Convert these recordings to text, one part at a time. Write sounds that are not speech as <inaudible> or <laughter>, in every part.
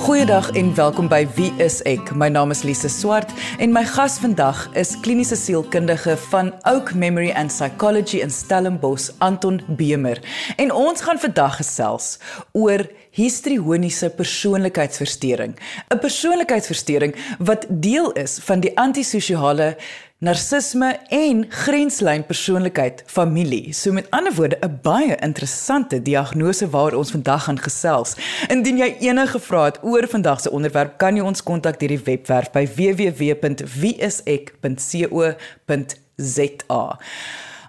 Goeiedag en welkom by Wie is ek? My naam is Lise Swart en my gas vandag is kliniese sielkundige van Oak Memory and Psychology in Stellenbosch, Anton Bemer. En ons gaan vandag gesels oor histrioniese persoonlikheidsversteuring, 'n persoonlikheidsversteuring wat deel is van die antisosiale narcisme en grenslyn persoonlikheid familie. So met ander woorde 'n baie interessante diagnose waar ons vandag gaan gesels. Indien jy enige vrae het oor vandag se onderwerp, kan jy ons kontak deur die webwerf by www.wieisek.co.za.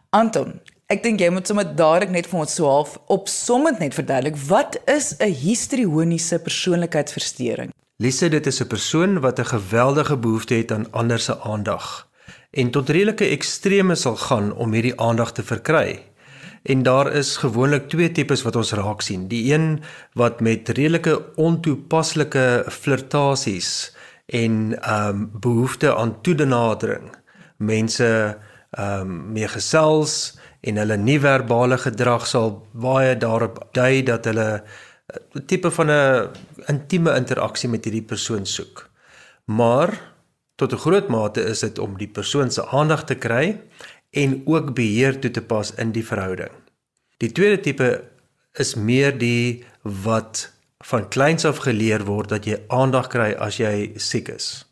Anton, ek dink jy moet sommer dadelik net vir ons so half opsommend net verduidelik wat is 'n histrioniese persoonlikheidsversteuring? Lise, dit is 'n persoon wat 'n geweldige behoefte het aan ander se aandag en tot redelike extreme sal gaan om hierdie aandag te verkry. En daar is gewoonlik twee tipes wat ons raak sien. Die een wat met redelike ontoepaslike flirtasies en ehm um, behoefte aan toedenadering mense ehm um, mee gesels en hulle nie verbale gedrag sal baie daarop dui dat hulle 'n tipe van 'n intieme interaksie met hierdie persoon soek. Maar tot 'n groot mate is dit om die persoon se aandag te kry en ook beheer toe te pas in die verhouding. Die tweede tipe is meer die wat van kleins af geleer word dat jy aandag kry as jy siek is.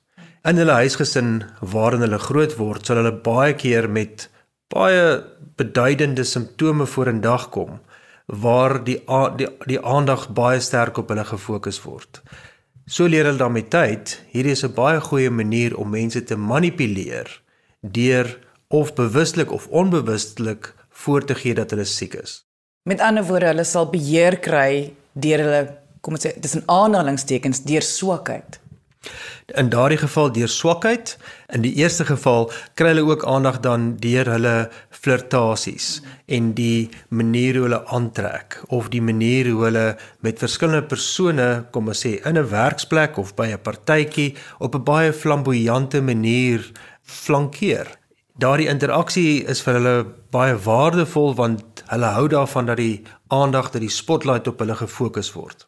In hulle huisgesin waarin hulle groot word, sal hulle baie keer met baie beduidende simptome vorendag kom waar die die die aandag baie sterk op hulle gefokus word. So leer hulle dan met tyd, hierdie is 'n baie goeie manier om mense te manipuleer deur of bewuslik of onbewuslik voor te gee dat hulle siek is. Met ander woorde, hulle sal beheer kry deur hulle, kom ons sê, dis 'n aanhalingstekens deur swakheid. In daardie geval deur swakheid, in die eerste geval kry hulle ook aandag dan deur hulle flirtasies en die manier hoe hulle aantrek of die manier hoe hulle met verskillende persone, kom ons sê, in 'n werksplek of by 'n partytjie op 'n baie flamboyante manier flankeer. Daardie interaksie is vir hulle baie waardevol want hulle hou daarvan dat die aandag, dat die spotlight op hulle gefokus word.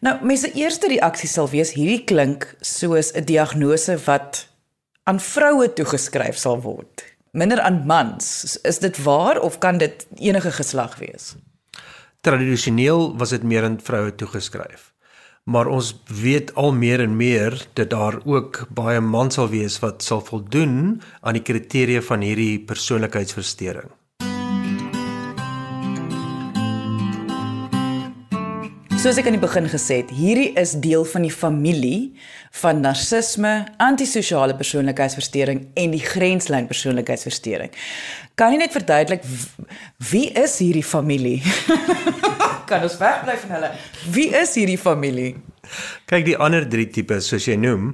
Nou, mense eerste reaksie sal wees hierdie klink soos 'n diagnose wat aan vroue toegeskryf sal word. Minder aan mans. Is dit waar of kan dit enige geslag wees? Tradisioneel was dit meer aan vroue toegeskryf. Maar ons weet al meer en meer dat daar ook baie mans sal wees wat sal voldoen aan die kriteria van hierdie persoonlikheidsversteuring. Soos ek aan die begin gesê het, hierdie is deel van die familie van narcisme, antisosiale persoonlikheidsversteuring en die grenslyn persoonlikheidsversteuring. Kan jy net verduidelik wie is hierdie familie? <laughs> kan ons wegbly van hulle? Wie is hierdie familie? Kyk, die ander drie tipes soos jy noem,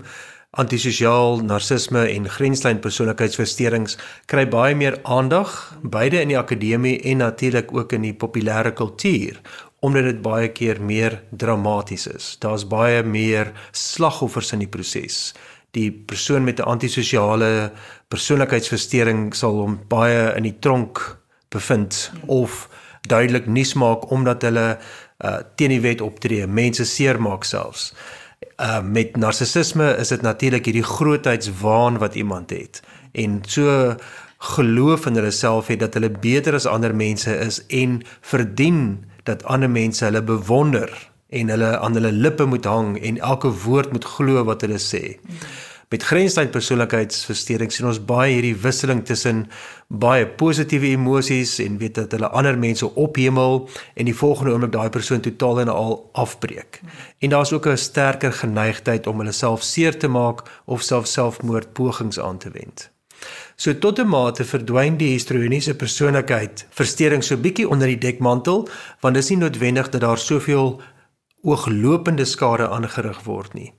antisosiaal, narcisme en grenslyn persoonlikheidsversteurings kry baie meer aandag beide in die akademie en natuurlik ook in die populêre kultuur omdat dit baie keer meer dramaties is. Daar's baie meer slagoffers in die proses. Die persoon met 'n antisosiale persoonlikheidsversteuring sal hom baie in die tronk bevind of duidelik nuus maak omdat hulle uh, teen die wet optree, mense seermaak selfs. Uh, met narcissisme is dit natuurlik hierdie grootheidswaan wat iemand het en so geloof in hulle self het dat hulle beter as ander mense is en verdien dat ander mense hulle bewonder en hulle aan hulle lippe moet hang en elke woord moet glo wat hulle sê. Met grenslyn persoonlikheidsversteuring sien ons baie hierdie wisseling tussen baie positiewe emosies en weet dat hulle ander mense ophemel en die volgende oomblik daai persoon totaal en al afbreek. En daar's ook 'n sterker geneigtheid om hulle self seer te maak of self selfmoordpogings aan te wend. So tot 'n mate verdwyn die histrioniese persoonlikheid versteuring so bietjie onder die dekmantel want dit is nie noodwendig dat daar soveel ooglopende skade aangerig word nie.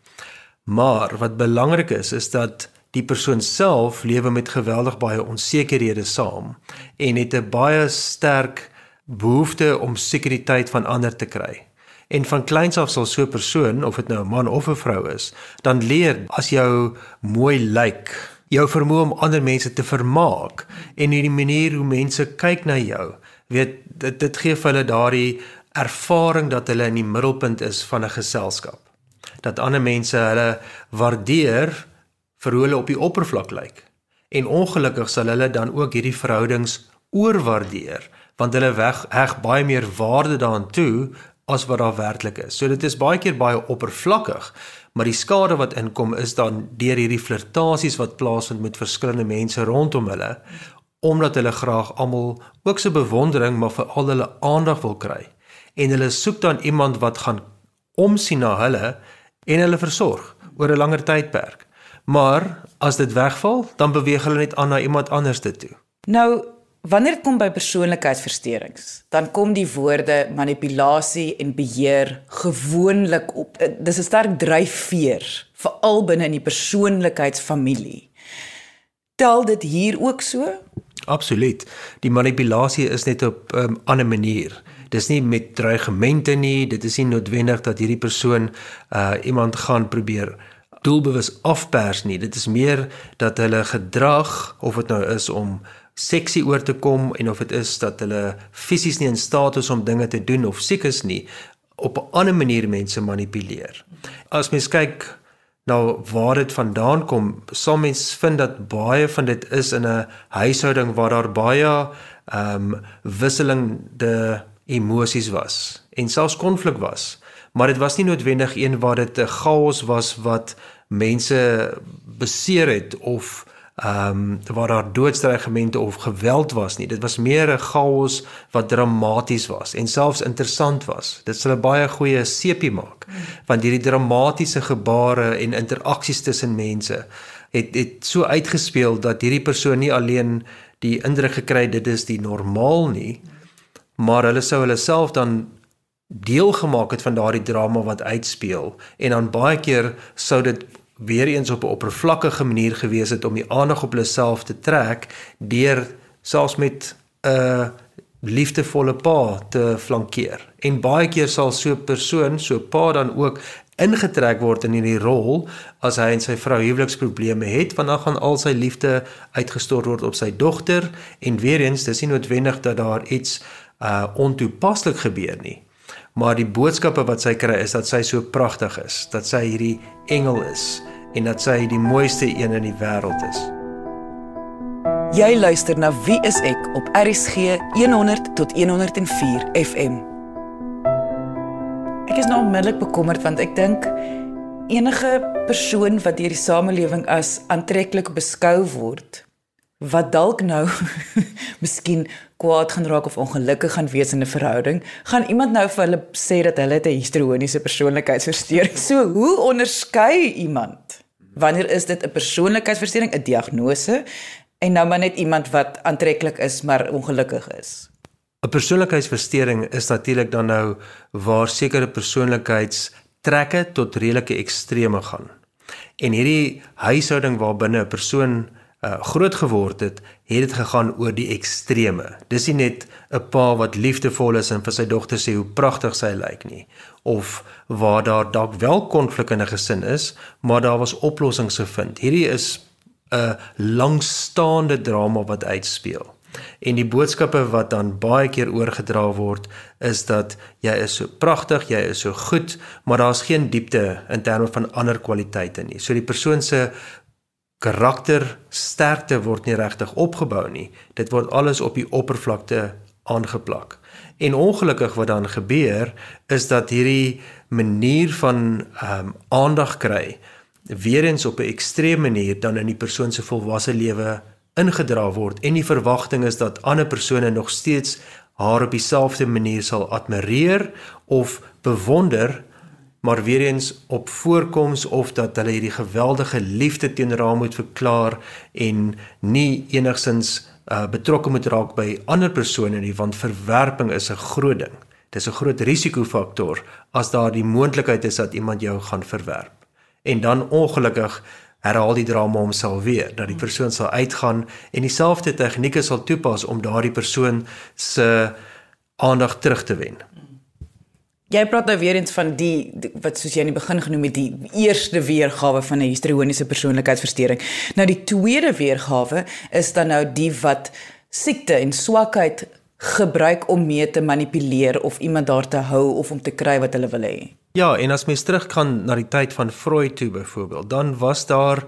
Maar wat belangrik is is dat die persoon self lewe met geweldig baie onsekerhede saam en het 'n baie sterk behoefte om sekuriteit van ander te kry. En van kleins af sal so 'n persoon of dit nou 'n man of 'n vrou is, dan leer as jou mooi lyk like, jou vermoë om ander mense te vermaak en hierdie manier hoe mense kyk na jou weet dit dit gee vir hulle daardie ervaring dat hulle in die middelpunt is van 'n geselskap dat ander mense hulle waardeer vir hoe hulle op die oppervlak lyk. En ongelukkig sal hulle dan ook hierdie verhoudings oorwaardeer want hulle weg heg baie meer waarde daaraan toe as wat daar werklik is. So dit is baie keer baie oppervlakkig, maar die skade wat inkom is dan deur hierdie flirtasies wat plaasvind met verskillende mense rondom hulle omdat hulle graag almal ook se bewondering maar veral hulle aandag wil kry. En hulle soek dan iemand wat gaan omsien na hulle en hulle versorg oor 'n langer tydperk. Maar as dit wegval, dan beweeg hulle net aan na iemand anders toe. Nou, Wanneer dit kom by persoonlikheidsversteurings, dan kom die woorde manipulasie en beheer gewoonlik op. Eh, dis 'n sterk dryfveer, veral binne in die persoonlikheidsfamilie. Tel dit hier ook so? Absoluut. Die manipulasie is net op 'n um, ander manier. Dis nie met dreigemente nie, dit is nie noodwendig dat hierdie persoon uh iemand gaan probeer doelbewus afpers nie. Dit is meer dat hulle gedrag of dit nou is om seksie oor te kom en of dit is dat hulle fisies nie in staat is om dinge te doen of siek is nie op 'n ander manier mense manipuleer. As mens kyk nou waar dit vandaan kom, sal mens vind dat baie van dit is in 'n huishouding waar daar baie ehm um, wisselende emosies was en selfs konflik was. Maar dit was nie noodwendig een waar dit 'n chaos was wat mense beseer het of ehm um, waar daar doodstrygemente of geweld was nie. Dit was meer 'n chaos wat dramaties was en selfs interessant was. Dit sal 'n baie goeie sepie maak want hierdie dramatiese gebare en interaksies tussen mense het het so uitgespeel dat hierdie persoon nie alleen die indruk gekry dit is die normaal nie, maar hulle sou hulle self dan deel gemaak het van daardie drama wat uitspeel en dan baie keer sou dit weer eens op 'n oppervlakkige manier gewees het om die aandag op hulle self te trek deur selfs met 'n liefdevolle pa te flankeer. En baie keer sal so 'n persoon, so pa dan ook ingetrek word in hierdie rol as hy en sy vrou huweliksprobleme het, want dan gaan al sy liefde uitgestort word op sy dogter en weer eens, dis nie noodwendig dat daar iets uh ontoepaslik gebeur nie maar die boodskappe wat sy kry is dat sy so pragtig is, dat sy hierdie engel is en dat sy die mooiste een in die wêreld is. Jy luister na Wie is ek op RSG 100 tot 104 FM. Ek is nou onmiddellik bekommerd want ek dink enige persoon wat deur die samelewing as aantreklik beskou word, wat dalk nou <laughs> miskien kwaad gaan raak of ongelukkig gaan wees in 'n verhouding, gaan iemand nou vir hulle sê dat hulle 'n histrioniese persoonlikheidsversteuring. So, hoe onderskei iemand? Wanneer is dit 'n persoonlikheidsversteuring, 'n diagnose en nou maar net iemand wat aantreklik is maar ongelukkig is? 'n Persoonlikheidsversteuring is natuurlik dan nou waar sekere persoonlikheidstrekke tot redelike extreme gaan. En hierdie huishouding waarbinne 'n persoon uh, groot geword het, het dit gegaan oor die extreme. Dis nie net 'n pa wat liefdevol is en vir sy dogter sê hoe pragtig sy lyk nie, of waar daar dalk wel konflik in 'n gesin is, maar daar was oplossings gevind. Hierdie is 'n langstaande drama wat uitspeel. En die boodskappe wat dan baie keer oorgedra word is dat jy is so pragtig, jy is so goed, maar daar's geen diepte in terme van ander kwaliteite nie. So die persoon se karaktersterkte word nie regtig opgebou nie. Dit word alles op die oppervlakte aangeplak. En ongelukkig wat dan gebeur is dat hierdie manier van ehm um, aandag kry weer eens op 'n ekstreme manier dan in die persoon se volwasse lewe ingedra word en die verwagting is dat ander persone nog steeds haar op dieselfde manier sal admireer of bewonder maar weer eens op voorkoms of dat hulle hierdie geweldige liefde teenoor haar moet verklaar en nie enigsins uh, betrokke moet raak by ander persone nie want verwerping is 'n groot ding. Dit is 'n groot risikofaktor as daar die moontlikheid is dat iemand jou gaan verwerp. En dan ongelukkig herhaal die drama homself weer dat die persoon sal uitgaan en dieselfde tegnieke sal toepas om daardie persoon se aandag terug te wen. Jy praat nou weer eens van die wat soos jy in die begin genoem het die eerste weergawe van 'n histrioniese persoonlikheidsversteuring. Nou die tweede weergawe is dan nou die wat siekte en swakheid gebruik om mee te manipuleer of iemand daar te hou of om te kry wat hulle wil hê. Ja, en as mens teruggaan na die tyd van Freud toe byvoorbeeld, dan was daar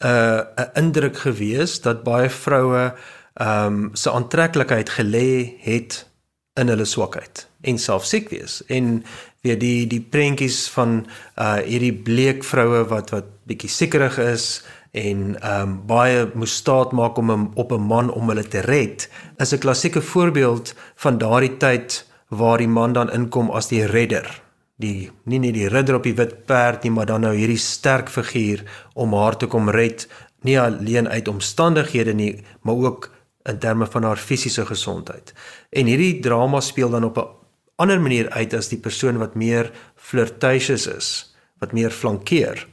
'n uh, 'n indruk gewees dat baie vroue ehm um, se aantreklikheid gelê het in hulle swakheid en selfsiek wees. En weer die die prentjies van uh hierdie bleek vroue wat wat bietjie siekerig is en ehm um, baie moes staat maak om 'n op 'n man om hulle te red is 'n klassieke voorbeeld van daardie tyd waar die man dan inkom as die redder. Die nie net die ridder op die wit perd nie maar dan nou hierdie sterk figuur om haar te kom red. Nie alleen uit omstandighede nie maar ook in terme van haar fisiese gesondheid. En hierdie drama speel dan op 'n ander manier uit as die persoon wat meer flirtatious is wat meer flankeer.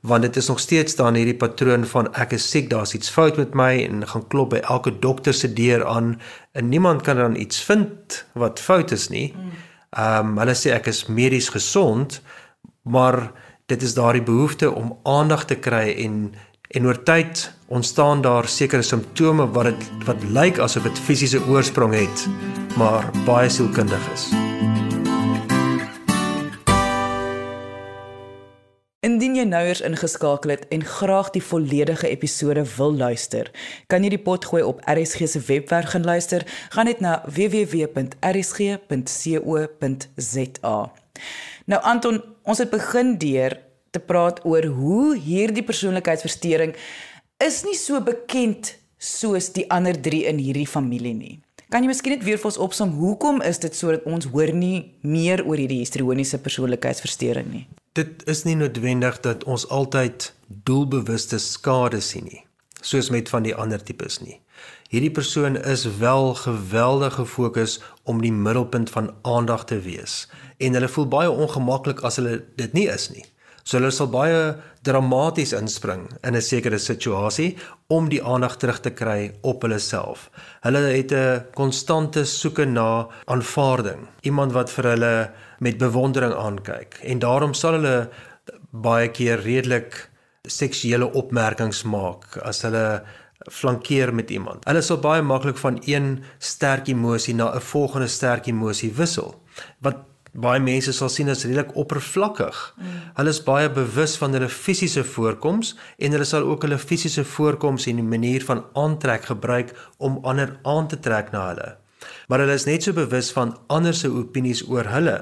Want dit is nog steeds dan hierdie patroon van ek is siek, daar's iets fout met my en gaan klop by elke dokter se deur aan en niemand kan dan iets vind wat fout is nie. Ehm um, hulle sê ek is medies gesond, maar dit is daardie behoefte om aandag te kry en en oor tyd ontstaan daar sekere simptome wat dit wat lyk asof dit fisiese oorsprong het, maar baie sielkundig is. Indien jy nou eers ingeskakel het en graag die volledige episode wil luister, kan jy die pot gooi op RSG se webwerf gaan luister. Gaan net na www.rsg.co.za. Nou Anton, ons het begin deur te praat oor hoe hierdie persoonlikheidsversteuring is nie so bekend soos die ander 3 in hierdie familie nie. Kan jy miskien net weer vir ons opsom hoekom is dit sodat ons hoor nie meer oor hierdie histrioniese persoonlikheidsversteuring nie? Dit is nie noodwendig dat ons altyd doelbewuste skade sien nie, soos met van die ander tipes nie. Hierdie persoon is wel geweldig gefokus om die middelpunt van aandag te wees en hulle voel baie ongemaklik as hulle dit nie is nie. So hulle sal baie dramaties inspring in 'n sekere situasie om die aandag terug te kry op hulle self. Hulle het 'n konstante soeke na aanvaarding, iemand wat vir hulle met bewondering aankyk en daarom sal hulle baie keer redelik seksuele opmerkings maak as hulle flankeer met iemand. Hulle sal baie maklik van een sterk emosie na 'n volgende sterk emosie wissel wat baie mense sal sien as redelik oppervlakkig. Mm. Hulle is baie bewus van hulle fisiese voorkoms en hulle sal ook hulle fisiese voorkoms en die manier van aantrek gebruik om ander aan te trek na hulle. Maar hulle is net so bewus van ander se opinies oor hulle.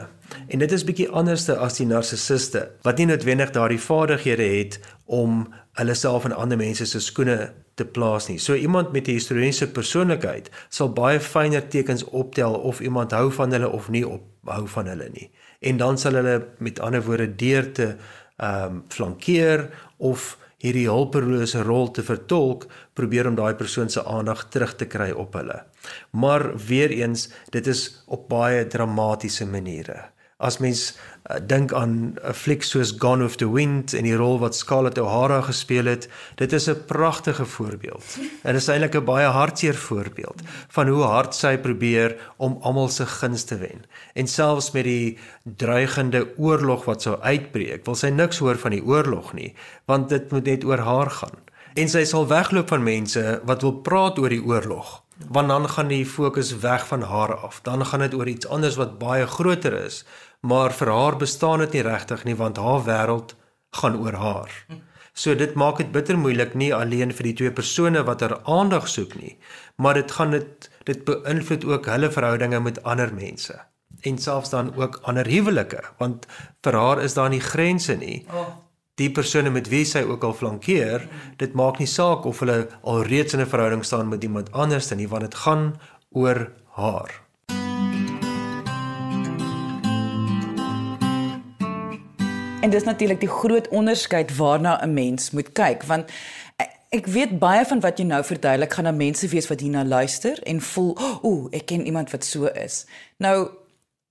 En dit is bietjie anderste as die narcissiste wat nie noodwendig daardie vaardighede het om hulle self in ander mense se skoene te plaas nie. So iemand met 'n historiese persoonlikheid sal baie fynere tekens optel of iemand hou van hulle of nie op hou van hulle nie. En dan sal hulle met ander woorde deur te ehm um, flankeer of hierdie hulpelose rol te vertolk, probeer om daai persoon se aandag terug te kry op hulle. Maar weer eens, dit is op baie dramatiese maniere as mens uh, dink aan 'n fliek soos Gone with the Wind en die rol wat Scarlett O'Hara gespeel het, dit is 'n pragtige voorbeeld. En dit is eintlik 'n baie hartseer voorbeeld van hoe hard sy probeer om almal se guns te wen. En selfs met die dreigende oorlog wat sou uitbreek, wil sy niks hoor van die oorlog nie, want dit moet net oor haar gaan. En sy sal wegloop van mense wat wil praat oor die oorlog want dan gaan die fokus weg van haar af. Dan gaan dit oor iets anders wat baie groter is, maar vir haar bestaan dit nie regtig nie want haar wêreld gaan oor haar. So dit maak dit bitter moeilik nie alleen vir die twee persone wat haar aandag soek nie, maar dit gaan dit dit beïnvloed ook hulle verhoudinge met ander mense en selfs dan ook ander huwelike want vir haar is daar nie grense nie. Oh die persone met wie sy ook al flankeer, dit maak nie saak of hulle al reeds in 'n verhouding staan met iemand anders nie, want dit gaan oor haar. En dis natuurlik die groot onderskeid waarna 'n mens moet kyk, want ek weet baie van wat jy nou verduidelik gaan na mense wees wat hierna luister en voel, "Ooh, ek ken iemand wat so is." Nou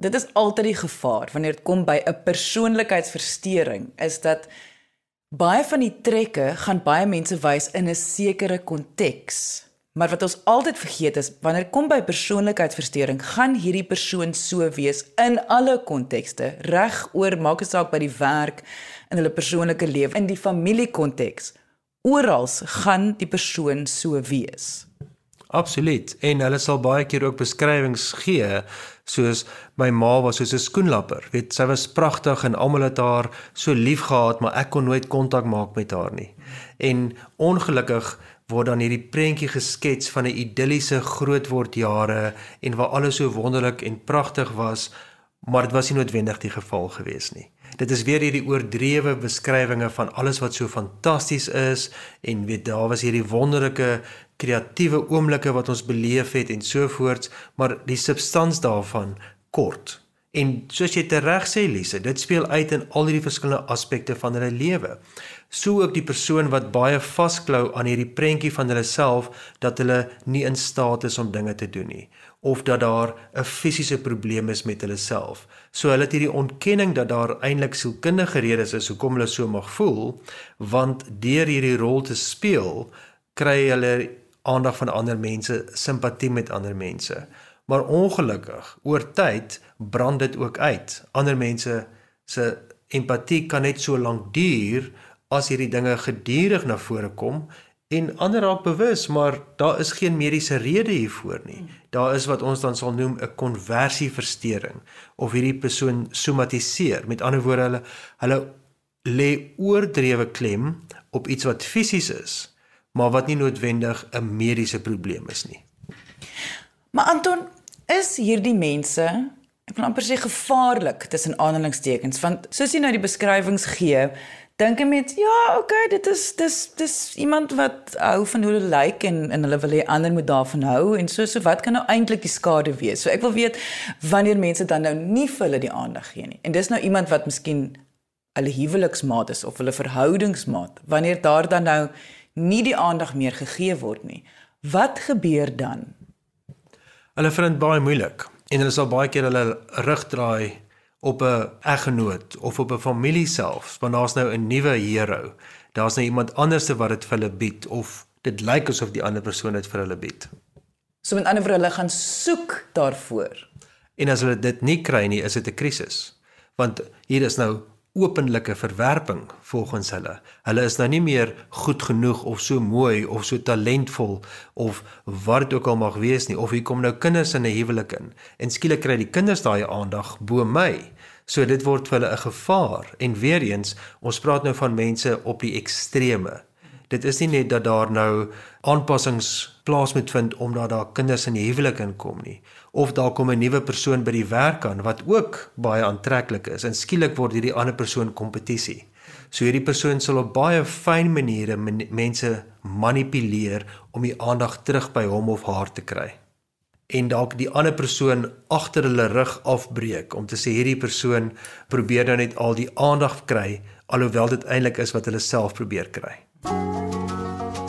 Dit is altyd die gevaar wanneer dit kom by 'n persoonlikheidsversteuring is dat baie van die trekke gaan baie mense wys in 'n sekere konteks. Maar wat ons altyd vergeet is, wanneer kom by persoonlikheidsversteuring, gaan hierdie persoon so wees in alle kontekste, reg oor maak dit saak by die werk, in hulle persoonlike lewe, in die familiekonteks. Oral gaan die persoon so wees. Absoluut. En hulle sal baie keer ook beskrywings gee soos my ma was soos 'n skoenlapper. Weet, sy was pragtig en almal het haar so lief gehad, maar ek kon nooit kontak maak met haar nie. En ongelukkig word dan hierdie prentjie geskets van 'n idilliese grootword jare en waar alles so wonderlik en pragtig was, maar dit was nie noodwendig die geval gewees nie. Dit is weer hierdie oordrewe beskrywinge van alles wat so fantasties is en weet daar was hierdie wonderlike kreatiewe oomblikke wat ons beleef het en so voorts, maar die substans daarvan kort. En soos jy tereg sê Lise, dit speel uit in al hierdie verskillende aspekte van hulle lewe. So ook die persoon wat baie vasklou aan hierdie prentjie van hulle self dat hulle nie in staat is om dinge te doen nie of dat daar 'n fisiese probleem is met hulle self. So hulle het hierdie ontkenning dat daar eintlik sielkundige redes is hoekom hulle so mag voel, want deur hierdie rol te speel, kry hulle aandag van ander mense, simpatie met ander mense. Maar ongelukkig, oor tyd brand dit ook uit. Ander mense se empatie kan net so lank duur as hierdie dinge gedurig na vore kom en ander raak bewus, maar daar is geen mediese rede hiervoor nie. Daar is wat ons dan sal noem 'n konversieversteuring of hierdie persoon somatiseer. Met ander woorde, hulle hulle lê oordrewe klem op iets wat fisies is maar wat nie noodwendig 'n mediese probleem is nie. Maar Anton, is hierdie mense, ek wil amper sê gevaarlik tussen aanhalingstekens, want soos jy nou die beskrywings gee, dink ek met ja, okay, dit is dis dis iemand wat hou van hoe hulle lyk en en hulle wil hê ander moet daarvan hou en so so wat kan nou eintlik die skade wees? So ek wil weet wanneer mense dan nou nie vir hulle die aandag gee nie. En dis nou iemand wat miskien hulle huweliksmaat is of hulle verhoudingsmaat. Wanneer daar dan nou nie die aandag meer gegee word nie. Wat gebeur dan? Hulle vind baie moeilik en hulle sal baie keer hulle rug draai op 'n eggenoot of op 'n familie self, want daar's nou 'n nuwe hero. Daar's nou iemand anders wat dit vir hulle bied of dit lyk asof die ander persoon dit vir hulle bied. So met ander woorde, hulle gaan soek daarvoor. En as hulle dit nie kry nie, is dit 'n krisis. Want hier is nou openlike verwerping volgens hulle. Hulle is nou nie meer goed genoeg of so mooi of so talentvol of wat dit ook al mag wees nie of hier kom nou kinders in 'n huwelik in en skielik kry die kinders daai aandag bo my. So dit word vir hulle 'n gevaar en weer eens ons praat nou van mense op die extreme. Dit is nie net dat daar nou aanpassings plaas moet vind omdat daar kinders in die huwelik inkom nie of daar kom 'n nuwe persoon by die werk aan wat ook baie aantreklik is en skielik word hierdie ander persoon kompetisie. So hierdie persoon sal op baie fyn maniere mense manipuleer om die aandag terug by hom of haar te kry. En dalk die ander persoon agter hulle rug afbreek om te sê hierdie persoon probeer nou net al die aandag kry alhoewel dit eintlik is wat hulle self probeer kry.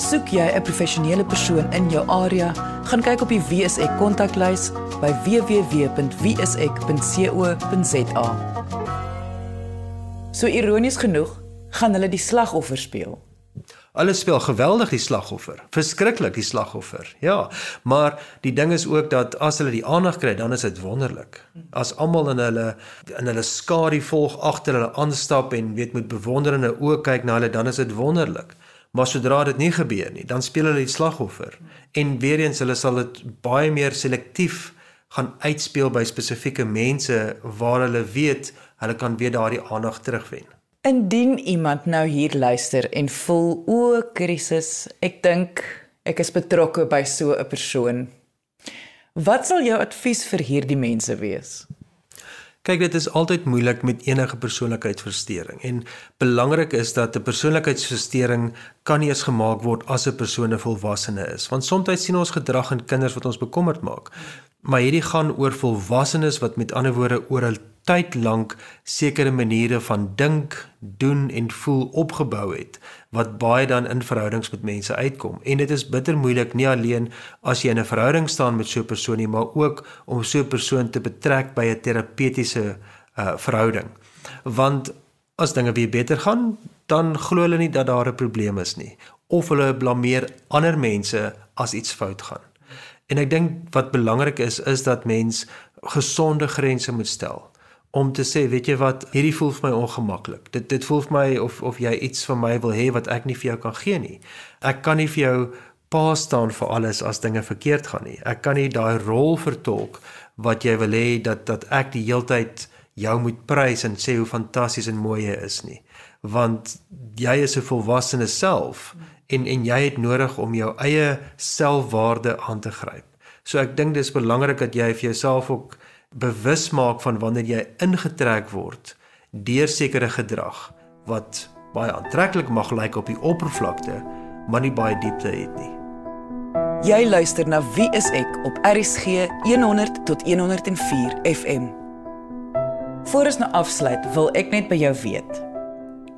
Soek jy 'n professionele persoon in jou area, gaan kyk op die WSE kontaklys by www.wsek.co.za. So ironies genoeg, gaan hulle die slagoffer speel. Alles speel geweldig die slagoffer. Verskriklik die slagoffer. Ja, maar die ding is ook dat as hulle die aandag kry, dan is dit wonderlik. As almal in hulle in hulle skadu volg agter hulle aanstap en weet met bewonderende oë kyk na hulle, dan is dit wonderlik. Maar sodra dit nie gebeur nie, dan speel hulle die slagoffer. En weer eens hulle sal dit baie meer selektief gaan uitspeel by spesifieke mense waar hulle weet hulle kan weer daardie aandag terugwen. Indien iemand nou hier luister en voel o, krisis, ek dink ek is betrokke by so 'n persoon. Wat sal jou advies vir hierdie mense wees? Kyk, dit is altyd moeilik met enige persoonlikheidsversteuring en belangrik is dat 'n persoonlikheidsversteuring kan nie eens gemaak word as 'n persoon 'n volwassene is, want soms sien ons gedrag in kinders wat ons bekommerd maak. Maar hierdie gaan oor volwassenes wat met ander woorde oor 'n tyd lank sekere maniere van dink, doen en voel opgebou het wat baie dan in verhoudings met mense uitkom. En dit is bitter moeilik nie alleen as jy in 'n verhouding staan met so 'n persoon nie, maar ook om so 'n persoon te betrek by 'n terapeutiese uh verhouding. Want as dinge weer beter gaan, dan glo hulle nie dat daar 'n probleem is nie of hulle blameer ander mense as iets fout gaan. En ek dink wat belangrik is is dat mens gesonde grense moet stel om te sê, weet jy wat, hierdie voel vir my ongemaklik. Dit dit voel vir my of of jy iets van my wil hê wat ek nie vir jou kan gee nie. Ek kan nie vir jou pa staan vir alles as dinge verkeerd gaan nie. Ek kan nie daai rol vertolk wat jy wil hê dat dat ek die heeltyd jou moet prys en sê hoe fantasties en mooi jy is nie. Want jy is 'n volwassene self en en jy het nodig om jou eie selfwaarde aan te gryp. So ek dink dis belangrik dat jy vir jouself ook bewus maak van wanneer jy ingetrek word deur sekere gedrag wat baie aantreklik mag lyk op die oppervlakte, maar nie baie diepte het nie. Jy luister na Wie is ek op RCG 100 tot 104 FM. Voor ons nou afsluit, wil ek net by jou weet.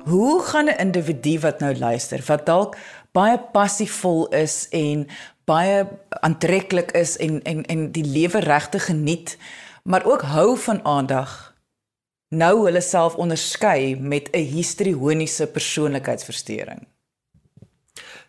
Hoe gaan 'n individu wat nou luister, wat dalk baie passievol is en baie aantreklik is en en en die lewe regtig geniet, maar ook hou van aandag nou hulle self onderskei met 'n histrioniese persoonlikheidsversteuring?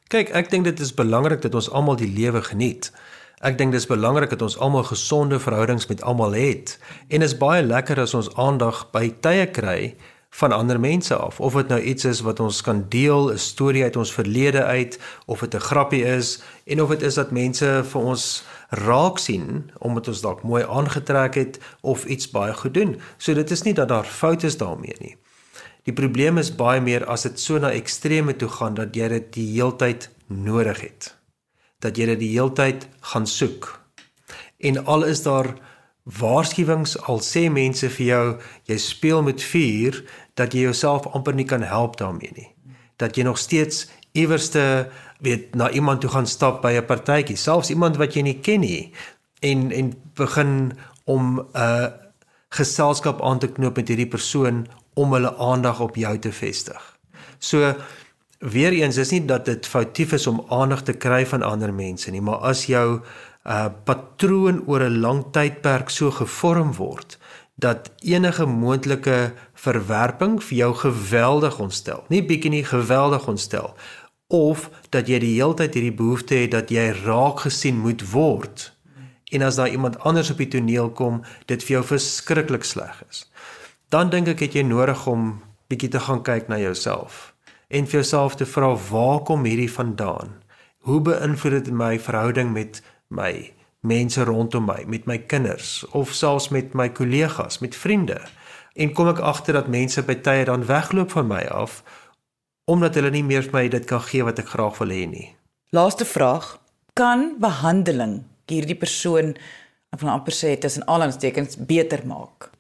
Kyk, ek dink dit is belangrik dat ons almal die lewe geniet. Ek dink dis belangrik dat ons almal gesonde verhoudings met almal het en is baie lekker as ons aandag by tye kry van ander mense af of dit nou iets is wat ons kan deel 'n storie uit ons verlede uit of dit 'n grappie is en of dit is dat mense vir ons raak sien omdat ons dalk mooi aangetrek het of iets baie goed doen. So dit is nie dat daar foute is daarmee nie. Die probleem is baie meer as dit so na extreme toe gaan dat jy dit die heeltyd nodig het. Dat jy dit die heeltyd gaan soek. En al is daar waarskuwings al sê mense vir jou jy speel met vuur dat jy jouself amper nie kan help daarmee nie. Dat jy nog steeds iewerste weet na iemand toe gaan stap by 'n partytjie, selfs iemand wat jy nie ken nie en en begin om 'n uh, geselskap aan te knoop met hierdie persoon om hulle aandag op jou te vestig. So weer eens is nie dat dit foutief is om aandag te kry van ander mense nie, maar as jou uh patroon oor 'n lang tydperk so gevorm word dat enige moontlike verwerping vir jou geweldig ontstel. Nie bietjie nie geweldig ontstel of dat jy die hele tyd hierdie behoefte het dat jy raak gesien moet word. En as daar iemand anders op die toneel kom, dit vir jou verskriklik sleg is. Dan dink ek het jy nodig om bietjie te gaan kyk na jouself en vir jouself te vra waar kom hierdie vandaan? Hoe beïnvloed dit my verhouding met my mense rondom my, met my kinders of selfs met my kollegas, met vriende? En kom ek agter dat mense by tye dan wegloop van my af omdat hulle nie meer vir my dit kan gee wat ek graag wil hê nie. Laaste vraag: kan behandeling hierdie persoon van amper sê in al ons tekens beter maak?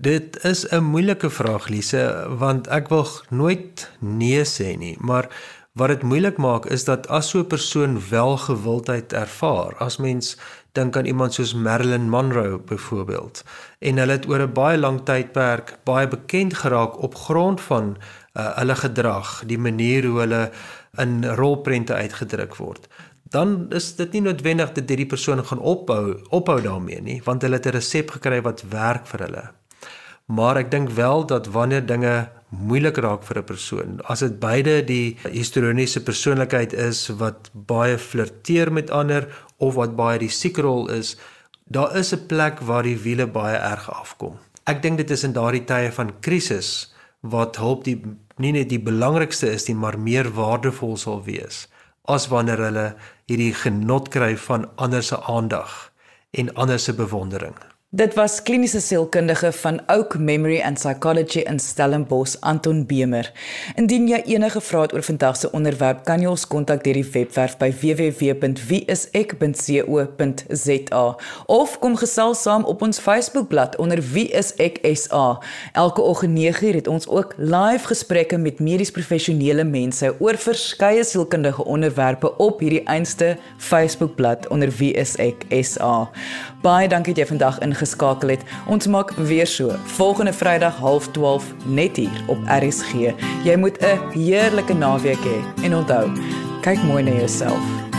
Dit is 'n moeilike vraag Lise, want ek wil nooit nee sê nie, maar wat dit moeilik maak is dat as so 'n persoon wel gewildheid ervaar, as mens dink aan iemand soos Marilyn Monroe byvoorbeeld, en hulle het oor 'n baie lang tydperk baie bekend geraak op grond van uh, hulle gedrag, die manier hoe hulle in rolprente uitgedruk word. Dan is dit nie noodwendig dat hierdie persoon gaan ophou ophou daarmee nie, want hulle het 'n resep gekry wat werk vir hulle. Maar ek dink wel dat wanneer dinge moeilik raak vir 'n persoon, as dit beide die histrioniese persoonlikheid is wat baie flirteer met ander of wat baie die siekrol is, daar is 'n plek waar die wiele baie erg afkom. Ek dink dit is in daardie tye van krisis wat hulp die nie net die belangrikste is nie, maar meer waardevol sal wees as wanneer hulle hierdie genot kry van ander se aandag en ander se bewondering. Dit was kliniese sielkundige van Oak Memory and Psychology in Stellenbosch, Anton Bemer. Indien jy enige vrae het oor vandag se onderwerp, kan jy ons kontak deur die webwerf by www.wieisek.co.za of kom gesels saam op ons Facebookblad onder Wie is ek SA. Elke oggend 9:00 het ons ook live gesprekke met medies professionele mense oor verskeie sielkundige onderwerpe op hierdie einste Facebookblad onder Wie is ek SA. Baie dankie dat jy vandag in ingeskakel het. Ons maak weer so volgende Vrydag 12:30 net hier op RSG. Jy moet 'n heerlike naweek hê en onthou, kyk mooi na jouself.